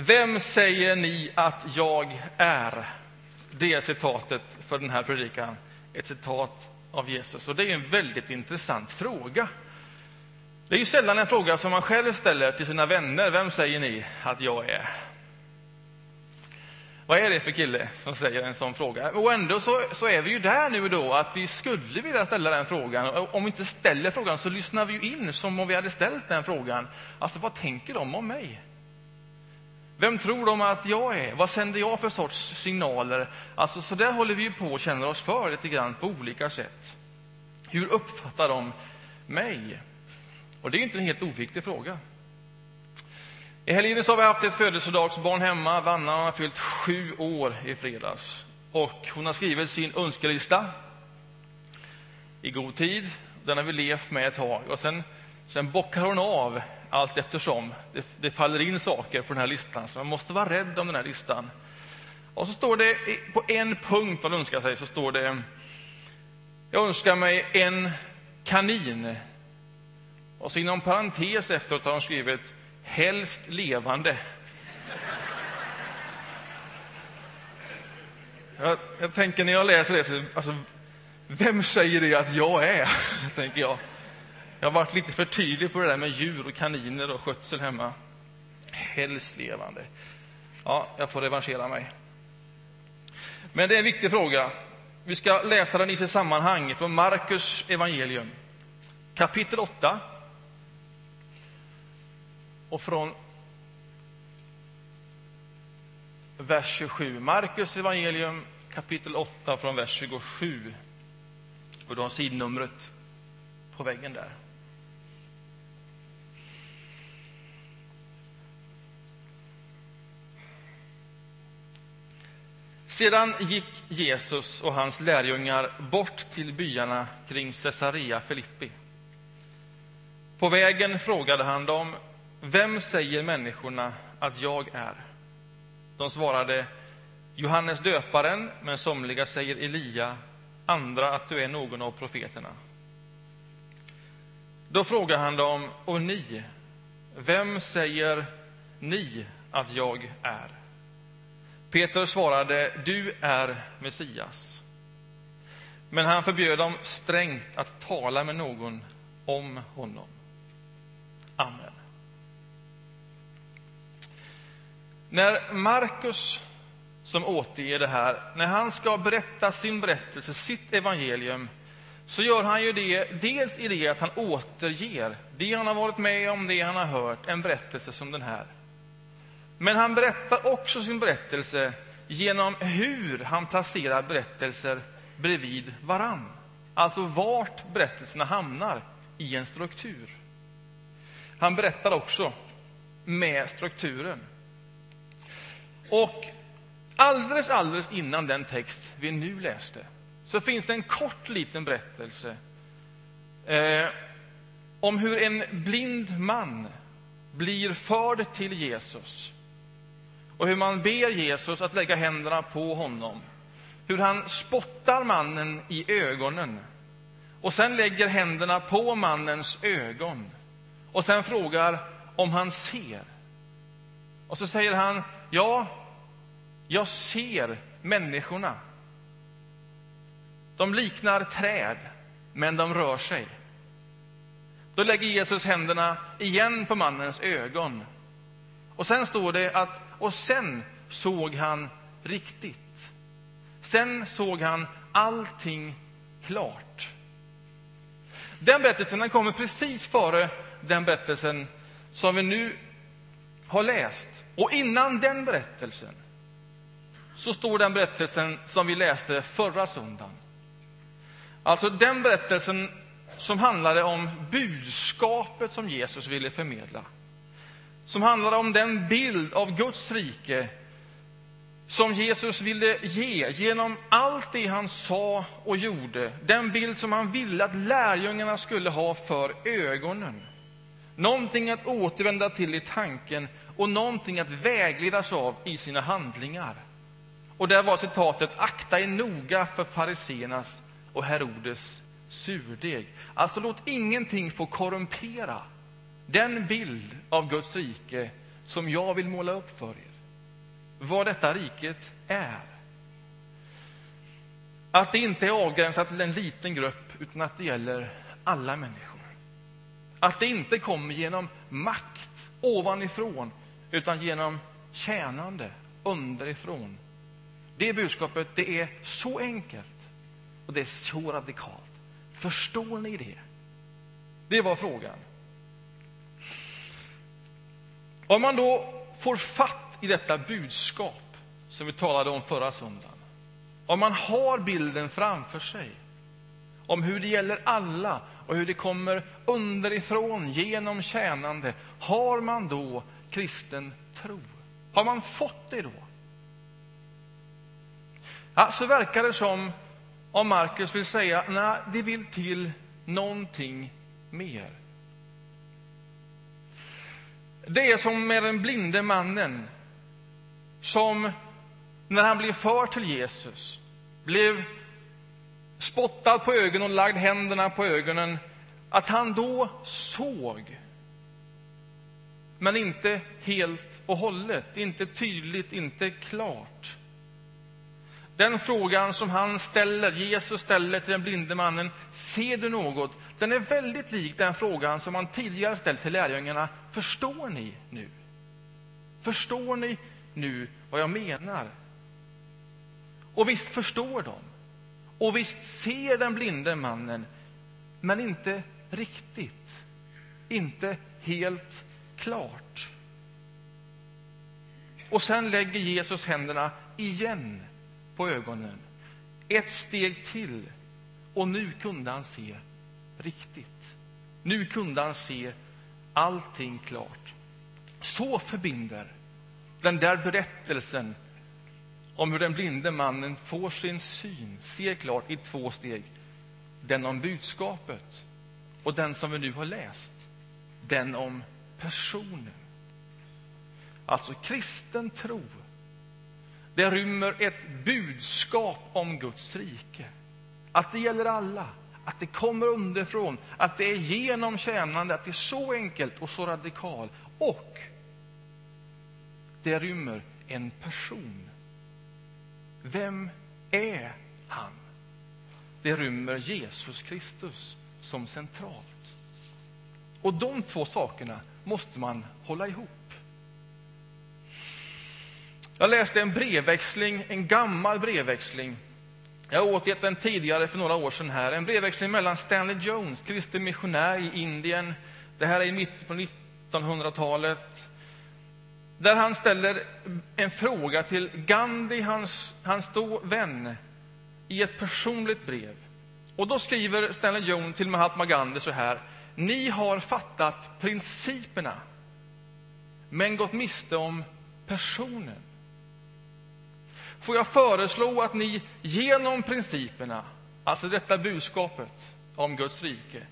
Vem säger ni att jag är? Det är citatet för den här predikan. Ett citat av Jesus. Och det är en väldigt intressant fråga. Det är ju sällan en fråga som man själv ställer till sina vänner. Vem säger ni att jag är? Vad är det för kille som säger en sån fråga? Och ändå så, så är vi ju där nu då, att vi skulle vilja ställa den frågan. Och om vi inte ställer frågan så lyssnar vi ju in som om vi hade ställt den frågan. Alltså, vad tänker de om mig? Vem tror de att jag är? Vad sänder jag för sorts signaler? Alltså, så där håller vi på och känner oss för lite grann på olika sätt. Hur uppfattar de mig? Och det är inte en helt oviktig fråga. I helgen har vi haft ett födelsedagsbarn hemma. Vanna har fyllt sju år i fredags. Och hon har skrivit sin önskelista i god tid. Den har vi levt med ett tag. Och sen, sen bockar hon av allt eftersom det, det faller in saker på den här listan. Så man måste vara rädd om den här listan. Och så står det på en punkt vad hon önskar sig, så står det Jag önskar mig en kanin. Och så inom parentes efteråt har hon skrivit helst levande. Jag, jag, tänker när jag läser det, så, alltså, vem säger det att jag är? tänker jag. Jag har varit lite för tydlig på det där med djur och kaniner och skötsel hemma. Helst levande. Ja, jag får revanschera mig. Men det är en viktig fråga. Vi ska läsa den i sitt sammanhang från Markus evangelium, kapitel 8 och från vers 27. Markus evangelium kapitel 8 från vers 27. Och du har sidnumret på väggen där. Sedan gick Jesus och hans lärjungar bort till byarna kring Caesarea Filippi. På vägen frågade han dem vem säger människorna att jag är? De svarade Johannes döparen, men somliga säger Elia, andra att du är någon av profeterna. Då frågar han dem, och ni, vem säger ni att jag är? Peter svarade, du är Messias. Men han förbjöd dem strängt att tala med någon om honom. Amen. När Markus, som återger det här, när han ska berätta sin berättelse, sitt evangelium, så gör han ju det dels i det att han återger det han har varit med om, det han har hört, en berättelse som den här. Men han berättar också sin berättelse genom hur han placerar berättelser bredvid varann. Alltså vart berättelserna hamnar i en struktur. Han berättar också med strukturen. Och alldeles, alldeles innan den text vi nu läste så finns det en kort liten berättelse eh, om hur en blind man blir förd till Jesus och hur man ber Jesus att lägga händerna på honom. Hur han spottar mannen i ögonen och sen lägger händerna på mannens ögon och sen frågar om han ser. Och så säger han, ja, jag ser människorna. De liknar träd, men de rör sig. Då lägger Jesus händerna igen på mannens ögon. Och sen står det att, och sen såg han riktigt. Sen såg han allting klart. Den berättelsen den kommer precis före den berättelsen som vi nu har läst. Och innan den berättelsen så står den berättelsen som vi läste förra söndagen. Alltså den berättelsen som handlade om budskapet som Jesus ville förmedla. Som handlade om den bild av Guds rike som Jesus ville ge genom allt det han sa och gjorde. Den bild som han ville att lärjungarna skulle ha för ögonen. Någonting att återvända till i tanken och någonting att vägledas av i sina handlingar. Och där var citatet Akta er noga för fariseernas och Herodes surdeg. Alltså låt ingenting få korrumpera den bild av Guds rike som jag vill måla upp för er. Vad detta riket är. Att det inte är avgränsat till en liten grupp, utan att det gäller alla människor. Att det inte kommer genom makt ovanifrån, utan genom tjänande underifrån. Det budskapet det är så enkelt och det är så radikalt. Förstår ni det? Det var frågan. Om man då får fatt i detta budskap som vi talade om förra söndagen. Om man har bilden framför sig om hur det gäller alla och hur det kommer underifrån genom tjänande. Har man då kristen tro? Har man fått det då? Ja, så verkar det som om Markus vill säga nej, det vill till någonting mer. Det är som med den blinde mannen som när han blev för till Jesus blev spottad på ögonen och lagd händerna på ögonen att han då såg men inte helt och hållet, inte tydligt, inte klart. Den frågan som han ställer, Jesus ställer till den blinde mannen, ser du något? Den är väldigt lik den frågan som han tidigare ställt till lärjungarna. Förstår ni nu? Förstår ni nu vad jag menar? Och visst förstår de. Och visst ser den blinde mannen, men inte riktigt. Inte helt klart. Och sen lägger Jesus händerna igen på ögonen. Ett steg till, och nu kunde han se riktigt. Nu kunde han se allting klart. Så förbinder den där berättelsen om hur den blinde mannen får sin syn, ser klart i två steg. Den om budskapet och den som vi nu har läst, den om personen. Alltså kristen tro det rymmer ett budskap om Guds rike. Att det gäller alla, att det kommer underifrån, att det är genom tjänande, att det är så enkelt och så radikalt. Och det rymmer en person. Vem är han? Det rymmer Jesus Kristus som centralt. Och de två sakerna måste man hålla ihop. Jag läste en brevväxling, en gammal brevväxling. Jag har återgett den tidigare för några år sedan här. En brevväxling mellan Stanley Jones, kristen missionär i Indien. Det här är i mitten på 1900-talet. Där han ställer en fråga till Gandhi, hans, hans då vän, i ett personligt brev. Och då skriver Stanley Jones till Mahatma Gandhi så här. Ni har fattat principerna, men gått miste om personen får jag föreslå att ni genom principerna, alltså detta budskapet om Guds rike,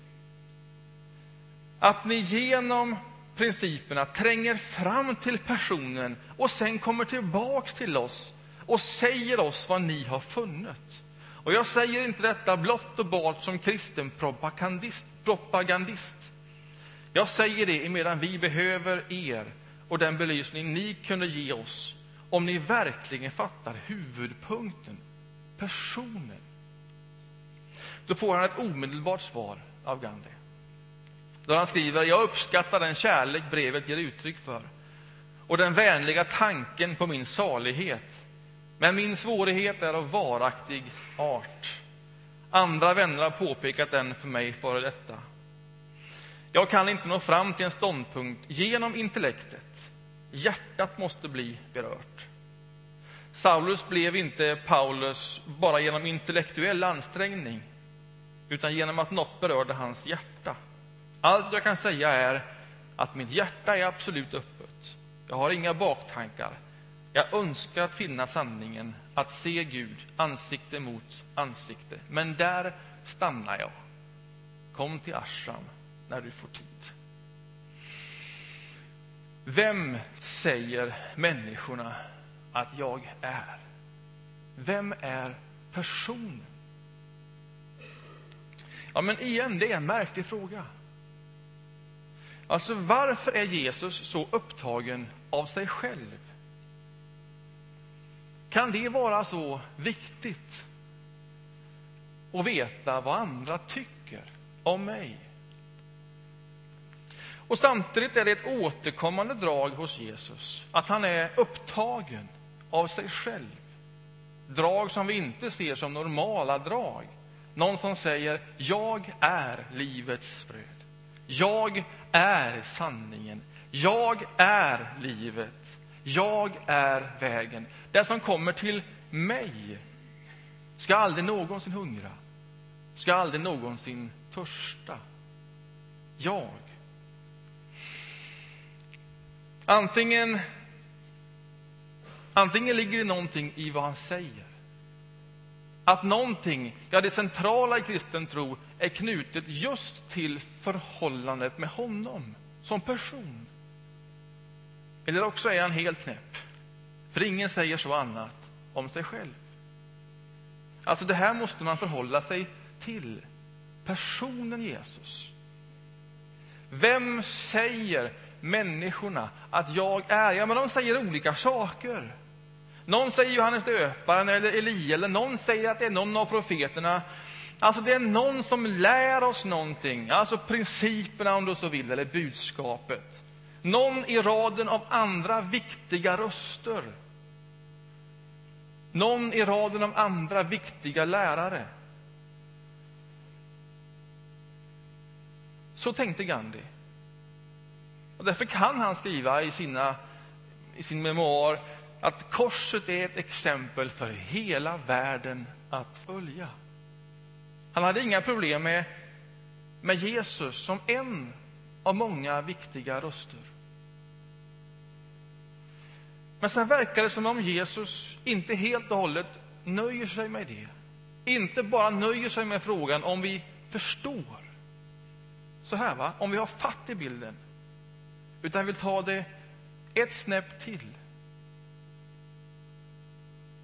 att ni genom principerna tränger fram till personen och sen kommer tillbaks till oss och säger oss vad ni har funnit. Och jag säger inte detta blott och bart som kristen propagandist. propagandist. Jag säger det emedan vi behöver er och den belysning ni kunde ge oss om ni verkligen fattar huvudpunkten, personen. Då får han ett omedelbart svar av Gandhi. Då han skriver, jag uppskattar den kärlek brevet ger uttryck för och den vänliga tanken på min salighet. Men min svårighet är av varaktig art. Andra vänner har påpekat den för mig före detta. Jag kan inte nå fram till en ståndpunkt genom intellektet Hjärtat måste bli berört. Saulus blev inte Paulus bara genom intellektuell ansträngning utan genom att något berörde hans hjärta. Allt jag kan säga är att mitt hjärta är absolut öppet. Jag har inga baktankar. Jag önskar att finna sanningen, att se Gud ansikte mot ansikte. Men där stannar jag. Kom till Ashram när du får tid. Vem säger människorna att jag är? Vem är personen? Ja, men igen, det är en märklig fråga. Alltså, varför är Jesus så upptagen av sig själv. Kan det vara så viktigt att veta vad andra tycker om mig? Och Samtidigt är det ett återkommande drag hos Jesus att han är upptagen av sig själv. Drag som vi inte ser som normala drag. Någon som säger jag är livets bröd. Jag är sanningen. Jag är livet. Jag är vägen. Det som kommer till mig ska aldrig någonsin hungra, ska aldrig någonsin törsta. Jag. Antingen, antingen ligger det någonting i vad han säger. Att någonting, ja det centrala i kristen tro, är knutet just till förhållandet med honom som person. Eller också är han helt knäpp, för ingen säger så annat om sig själv. Alltså det här måste man förhålla sig till. Personen Jesus. Vem säger människorna att jag är? Ja, men de säger olika saker. Någon säger Johannes döparen eller Elia, eller någon säger att det är någon av profeterna. Alltså det är någon som lär oss någonting, alltså principerna om du så vill, eller budskapet. Någon i raden av andra viktiga röster. Någon i raden av andra viktiga lärare. Så tänkte Gandhi. Och därför kan han skriva i, sina, i sin memoar att korset är ett exempel för hela världen att följa. Han hade inga problem med, med Jesus som en av många viktiga röster. Men sen verkar det som om Jesus inte helt och hållet nöjer sig med det. Inte bara nöjer sig med frågan om vi förstår. Så här, va? Om vi har fatt i bilden. Utan vill ta det ett snäpp till.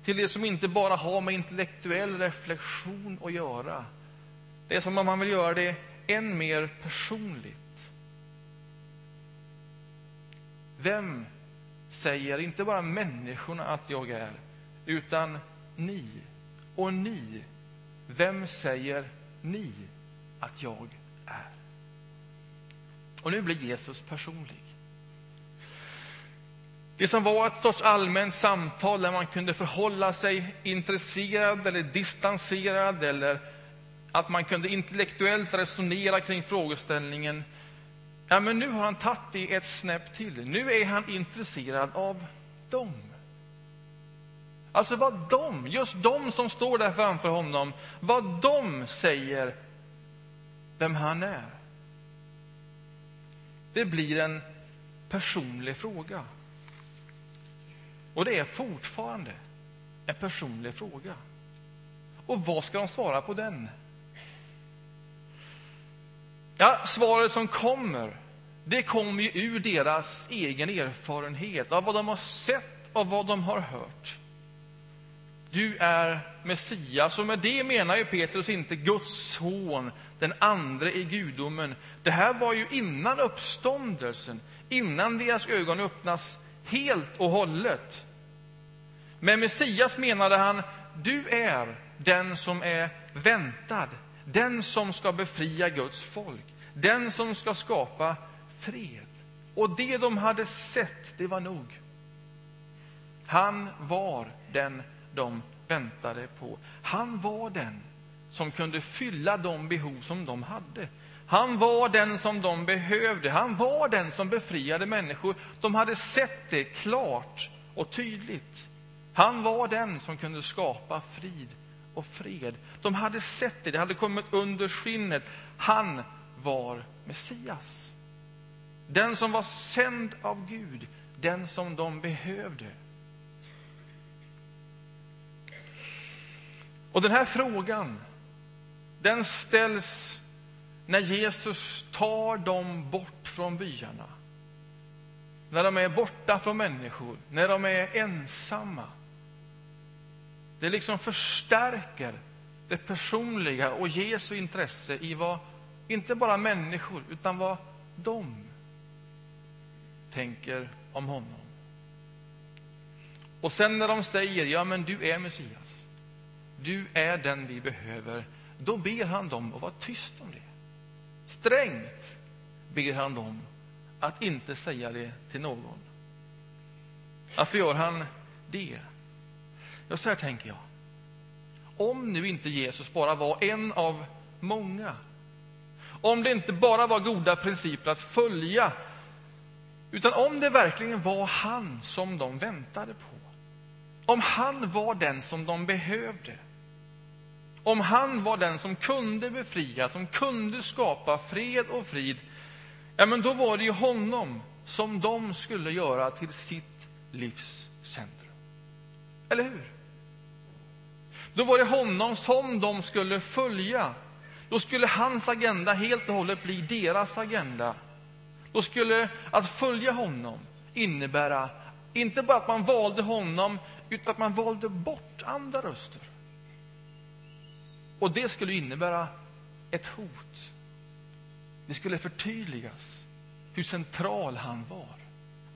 Till det som inte bara har med intellektuell reflektion att göra. Det är som om man vill göra det än mer personligt. Vem säger inte bara människorna att jag är, utan ni. Och ni, vem säger ni att jag är? Och nu blir Jesus personlig. Det som var ett sorts allmänt samtal där man kunde förhålla sig intresserad eller distanserad eller att man kunde intellektuellt resonera kring frågeställningen Ja, men nu har han tagit det ett snäpp till. Nu är han intresserad av dem. Alltså vad de, just de som står där framför honom, vad de säger vem han är. Det blir en personlig fråga. Och det är fortfarande en personlig fråga. Och vad ska de svara på den? Ja, svaret som kommer, det kommer ju ur deras egen erfarenhet, av vad de har sett och vad de har hört. Du är Messias, och med det menar ju Petrus inte Guds son, den andre i gudomen. Det här var ju innan uppståndelsen, innan deras ögon öppnas helt och hållet. Med Messias menade han, du är den som är väntad, den som ska befria Guds folk, den som ska skapa fred. Och det de hade sett, det var nog. Han var den de väntade på. Han var den som kunde fylla de behov som de hade. Han var den som de behövde. Han var den som befriade människor. De hade sett det klart och tydligt. Han var den som kunde skapa frid och fred. De hade sett det, det hade kommit under skinnet. Han var Messias. Den som var sänd av Gud, den som de behövde. Och den här frågan, den ställs när Jesus tar dem bort från byarna. När de är borta från människor, när de är ensamma. Det liksom förstärker det personliga och Jesu intresse i vad, inte bara människor, utan vad de tänker om honom. Och sen när de säger ja men du är Messias, du är den vi behöver, då ber han dem att vara tyst om det. Strängt ber han dem att inte säga det till någon. Varför gör han det? Ja, så här tänker jag. Om nu inte Jesus bara var en av många, om det inte bara var goda principer att följa, utan om det verkligen var han som de väntade på, om han var den som de behövde, om han var den som kunde befria, som kunde skapa fred och frid, ja, men då var det ju honom som de skulle göra till sitt livs centrum. Eller hur? Då var det honom som de skulle följa. Då skulle hans agenda helt och hållet bli deras agenda. Då skulle att följa honom innebära inte bara att man valde honom, utan att man valde bort andra röster. Och det skulle innebära ett hot. Det skulle förtydligas hur central han var.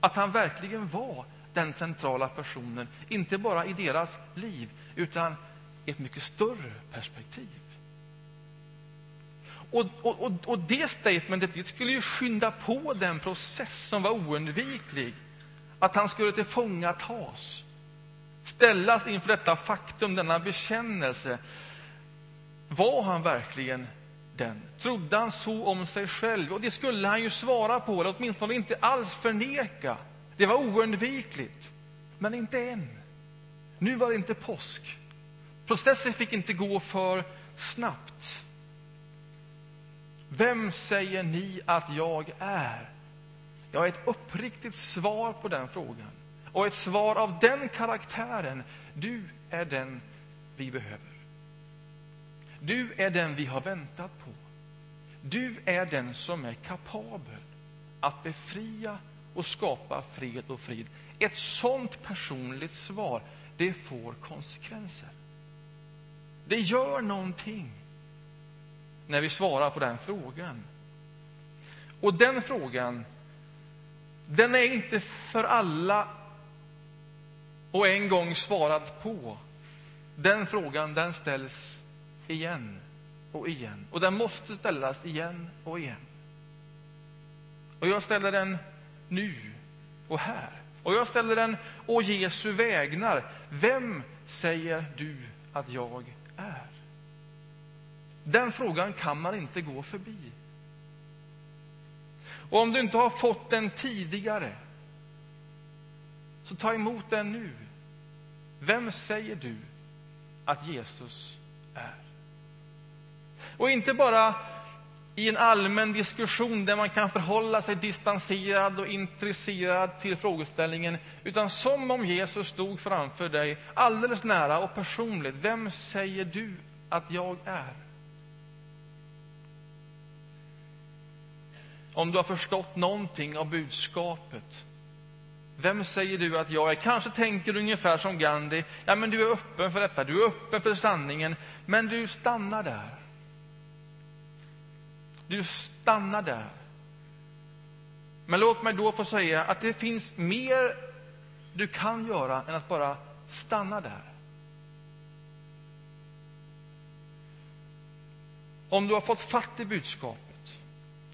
Att han verkligen var den centrala personen, inte bara i deras liv, utan i ett mycket större perspektiv. Och, och, och, det statementet det skulle ju skynda på den process som var oundviklig. Att han skulle tillfångatas, ställas inför detta faktum, denna bekännelse. Var han verkligen den? Trodde han så om sig själv? Och det skulle han ju svara på, eller åtminstone inte alls förneka. Det var oundvikligt. Men inte än. Nu var det inte påsk. Processen fick inte gå för snabbt. Vem säger ni att jag är? Jag har ett uppriktigt svar på den frågan. Och ett svar av den karaktären. Du är den vi behöver. Du är den vi har väntat på. Du är den som är kapabel att befria och skapa fred och frid. Ett sånt personligt svar, det får konsekvenser. Det gör någonting när vi svarar på den frågan. Och den frågan, den är inte för alla och en gång svarad på. Den frågan, den ställs igen och igen. Och den måste ställas igen och igen. Och jag ställer den nu och här. Och jag ställer den å Jesu vägnar. Vem säger du att jag är? Den frågan kan man inte gå förbi. Och om du inte har fått den tidigare, så ta emot den nu. Vem säger du att Jesus är? Och inte bara i en allmän diskussion där man kan förhålla sig distanserad och intresserad till frågeställningen, utan som om Jesus stod framför dig, alldeles nära och personligt. Vem säger du att jag är? Om du har förstått någonting av budskapet, vem säger du att jag är? Kanske tänker du ungefär som Gandhi, ja men du är öppen för detta, du är öppen för sanningen, men du stannar där. Du stannar där. Men låt mig då få säga att det finns mer du kan göra än att bara stanna där. Om du har fått fatt i budskapet,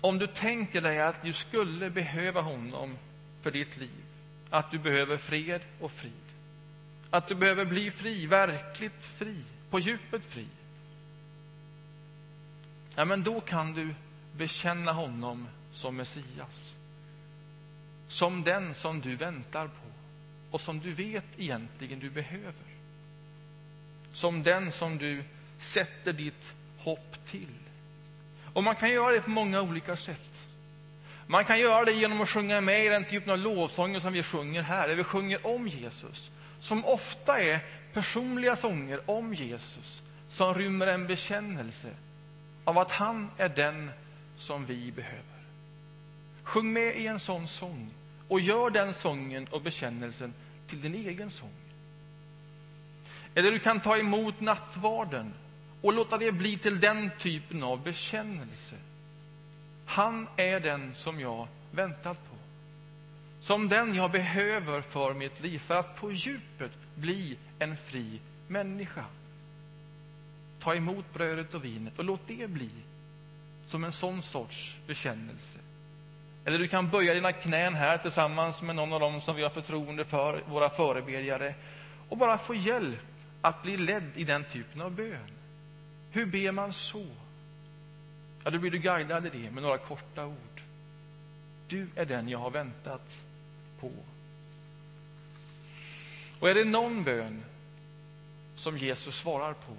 om du tänker dig att du skulle behöva honom för ditt liv, att du behöver fred och frid, att du behöver bli fri, verkligt fri, på djupet fri, ja, men då kan du bekänna honom som Messias. Som den som du väntar på och som du vet egentligen du behöver. Som den som du sätter ditt hopp till. Och Man kan göra det på många olika sätt. Man kan göra det genom att sjunga med i den typen av lovsånger som vi sjunger här, där vi sjunger om Jesus, som ofta är personliga sånger om Jesus, som rymmer en bekännelse av att han är den som vi behöver. Sjung med i en sån sång och gör den sången och bekännelsen till din egen sång. Eller du kan ta emot nattvarden och låta det bli till den typen av bekännelse. Han är den som jag väntat på. som den jag behöver för mitt liv för att på djupet bli en fri människa. Ta emot brödet och vinet och låt det bli som en sån sorts bekännelse. Eller du kan böja dina knän här tillsammans med någon av dem som vi har förtroende för, våra förebedjare, och bara få hjälp att bli ledd i den typen av bön. Hur ber man så? Ja, då blir du guidad i det med några korta ord. Du är den jag har väntat på. Och är det någon bön som Jesus svarar på,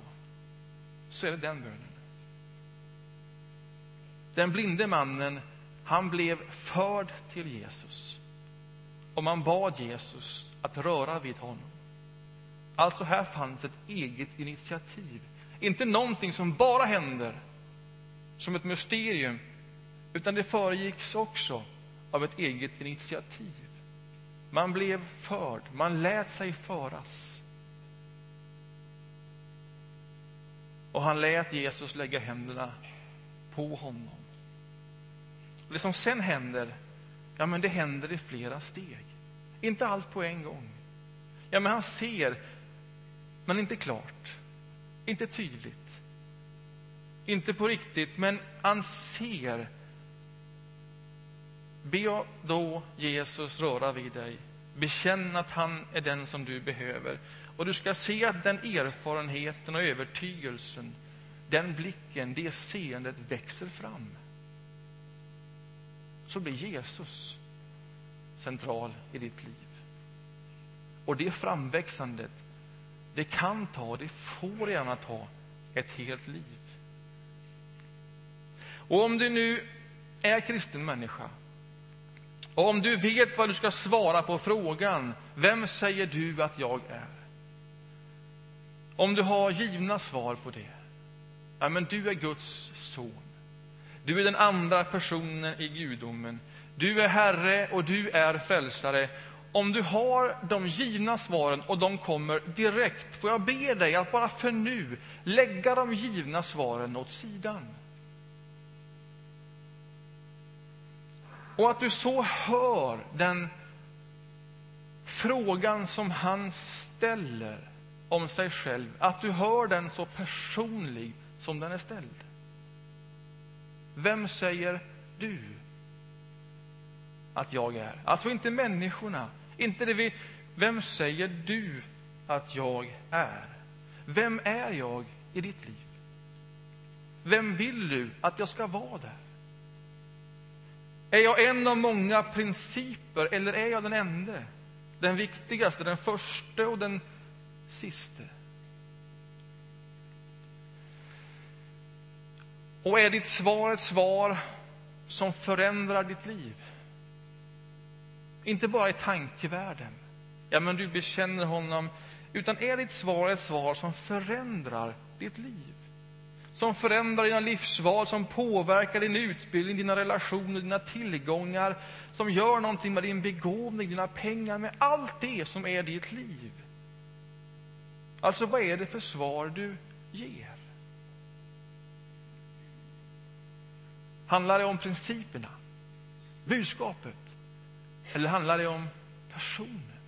så är det den bönen. Den blinde mannen, han blev förd till Jesus. Och man bad Jesus att röra vid honom. Alltså, här fanns ett eget initiativ. Inte någonting som bara händer som ett mysterium, utan det föregicks också av ett eget initiativ. Man blev förd, man lät sig föras. Och han lät Jesus lägga händerna på honom. Det som sen händer, ja, men det händer i flera steg. Inte allt på en gång. Ja, men han ser, men inte klart, inte tydligt. Inte på riktigt, men han ser. Be då Jesus röra vid dig. Bekänn att han är den som du behöver. Och du ska se att den erfarenheten och övertygelsen, den blicken, det seendet växer fram. Så blir Jesus central i ditt liv. Och det framväxandet, det kan ta, det får gärna ta, ett helt liv. Och om du nu är kristen människa och om du vet vad du ska svara på frågan Vem säger du att jag är? Om du har givna svar på det ja, men du är Guds son. Du är den andra personen i gudomen. Du är Herre och du är frälsare. Om du har de givna svaren och de kommer direkt, får jag be dig att bara för nu lägga de givna svaren åt sidan. Och att du så hör den frågan som han ställer om sig själv, att du hör den så personlig som den är ställd. Vem säger du att jag är? Alltså inte människorna, inte det vi... Vem säger du att jag är? Vem är jag i ditt liv? Vem vill du att jag ska vara där? Är jag en av många principer eller är jag den enda? Den viktigaste, den första och den siste? Och är ditt svar ett svar som förändrar ditt liv? Inte bara i tankevärlden, ja, men du bekänner honom, utan är ditt svar ett svar som förändrar ditt liv? som förändrar dina livsval, som påverkar din utbildning, dina relationer, dina tillgångar, som gör någonting med din begåvning, dina pengar, med allt det som är ditt liv. Alltså, vad är det för svar du ger? Handlar det om principerna, budskapet, eller handlar det om personen?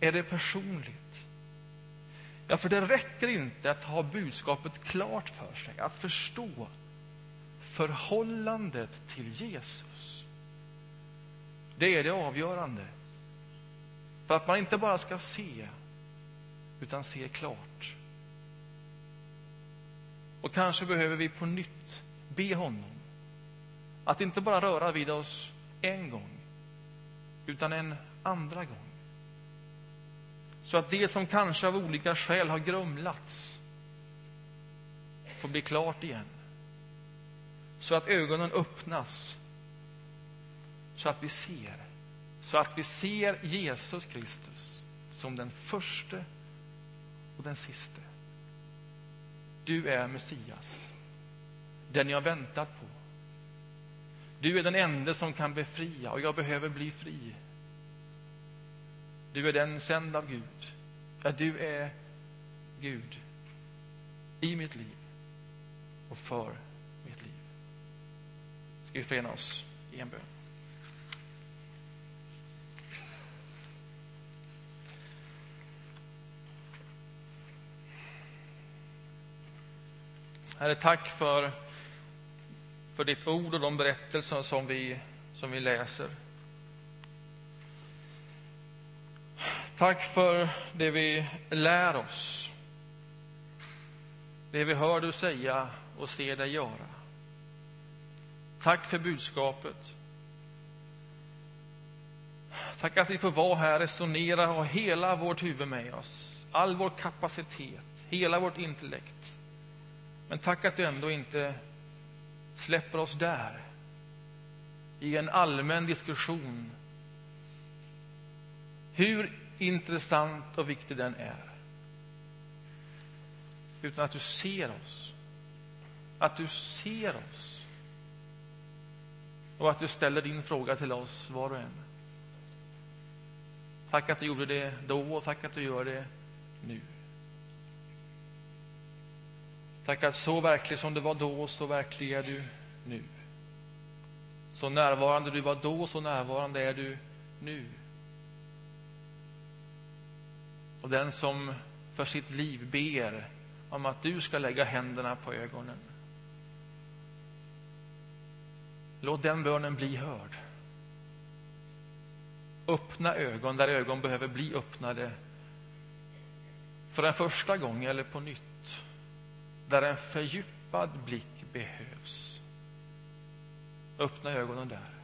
Är det personligt? Ja, för det räcker inte att ha budskapet klart för sig, att förstå förhållandet till Jesus. Det är det avgörande. För att man inte bara ska se, utan se klart. Och kanske behöver vi på nytt be honom att inte bara röra vid oss en gång, utan en andra gång. Så att det som kanske av olika skäl har grumlats får bli klart igen. Så att ögonen öppnas, så att vi ser. Så att vi ser Jesus Kristus som den första och den siste. Du är Messias, den jag väntat på. Du är den enda som kan befria, och jag behöver bli fri. Du är den sänd av Gud. Ja, du är Gud i mitt liv och för mitt liv. Ska vi förena oss i en bön? Herre, tack för, för ditt ord och de berättelser som vi, som vi läser. Tack för det vi lär oss, det vi hör du säga och ser dig göra. Tack för budskapet. Tack att vi får vara här, resonera och ha hela vårt huvud med oss, all vår kapacitet, hela vårt intellekt. Men tack att du ändå inte släpper oss där, i en allmän diskussion, hur intressant och viktig den är. Utan att du ser oss, att du ser oss och att du ställer din fråga till oss, var och en. Tack att du gjorde det då och tack att du gör det nu. Tack att så verklig som du var då, så verklig är du nu. Så närvarande du var då, så närvarande är du nu. Och den som för sitt liv ber om att du ska lägga händerna på ögonen. Låt den bönen bli hörd. Öppna ögon där ögon behöver bli öppnade för en första gång eller på nytt där en fördjupad blick behövs. Öppna ögonen där.